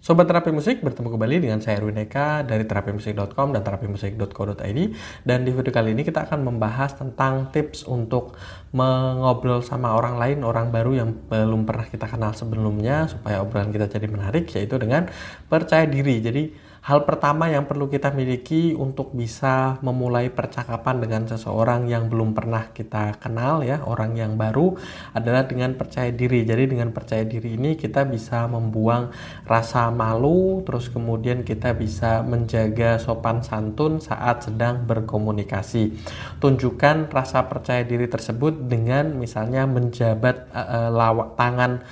Sobat Terapi Musik, bertemu kembali dengan saya Erwin Eka dari terapimusik.com dan terapimusik.co.id dan di video kali ini kita akan membahas tentang tips untuk mengobrol sama orang lain, orang baru yang belum pernah kita kenal sebelumnya supaya obrolan kita jadi menarik yaitu dengan percaya diri. Jadi Hal pertama yang perlu kita miliki untuk bisa memulai percakapan dengan seseorang yang belum pernah kita kenal ya, orang yang baru adalah dengan percaya diri. Jadi dengan percaya diri ini kita bisa membuang rasa malu, terus kemudian kita bisa menjaga sopan santun saat sedang berkomunikasi. Tunjukkan rasa percaya diri tersebut dengan misalnya menjabat uh, lawak tangan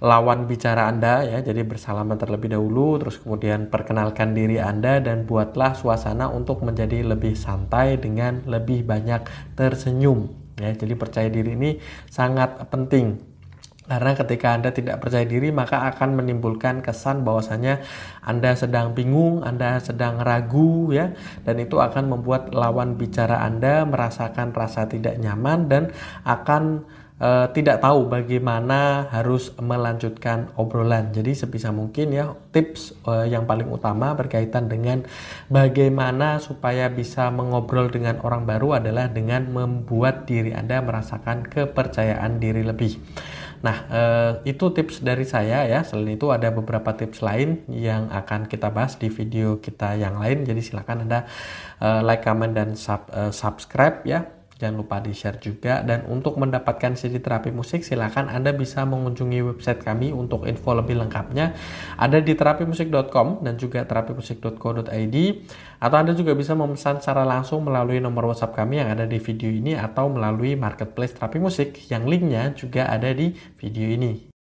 lawan bicara Anda ya. Jadi bersalaman terlebih dahulu terus kemudian perkenalkan diri Anda dan buatlah suasana untuk menjadi lebih santai dengan lebih banyak tersenyum ya. Jadi percaya diri ini sangat penting. Karena ketika Anda tidak percaya diri, maka akan menimbulkan kesan bahwasanya Anda sedang bingung, Anda sedang ragu ya, dan itu akan membuat lawan bicara Anda merasakan rasa tidak nyaman dan akan uh, tidak tahu bagaimana harus melanjutkan obrolan. Jadi sebisa mungkin ya tips uh, yang paling utama berkaitan dengan bagaimana supaya bisa mengobrol dengan orang baru adalah dengan membuat diri Anda merasakan kepercayaan diri lebih. Nah, uh, itu tips dari saya ya. Selain itu ada beberapa tips lain yang akan kita bahas di video kita yang lain. Jadi silakan Anda uh, like, comment dan sub, uh, subscribe ya Jangan lupa di-share juga. Dan untuk mendapatkan CD terapi musik silakan Anda bisa mengunjungi website kami untuk info lebih lengkapnya. Ada di terapimusik.com dan juga terapimusik.co.id atau Anda juga bisa memesan secara langsung melalui nomor WhatsApp kami yang ada di video ini atau melalui marketplace terapi musik yang linknya juga ada di video ini.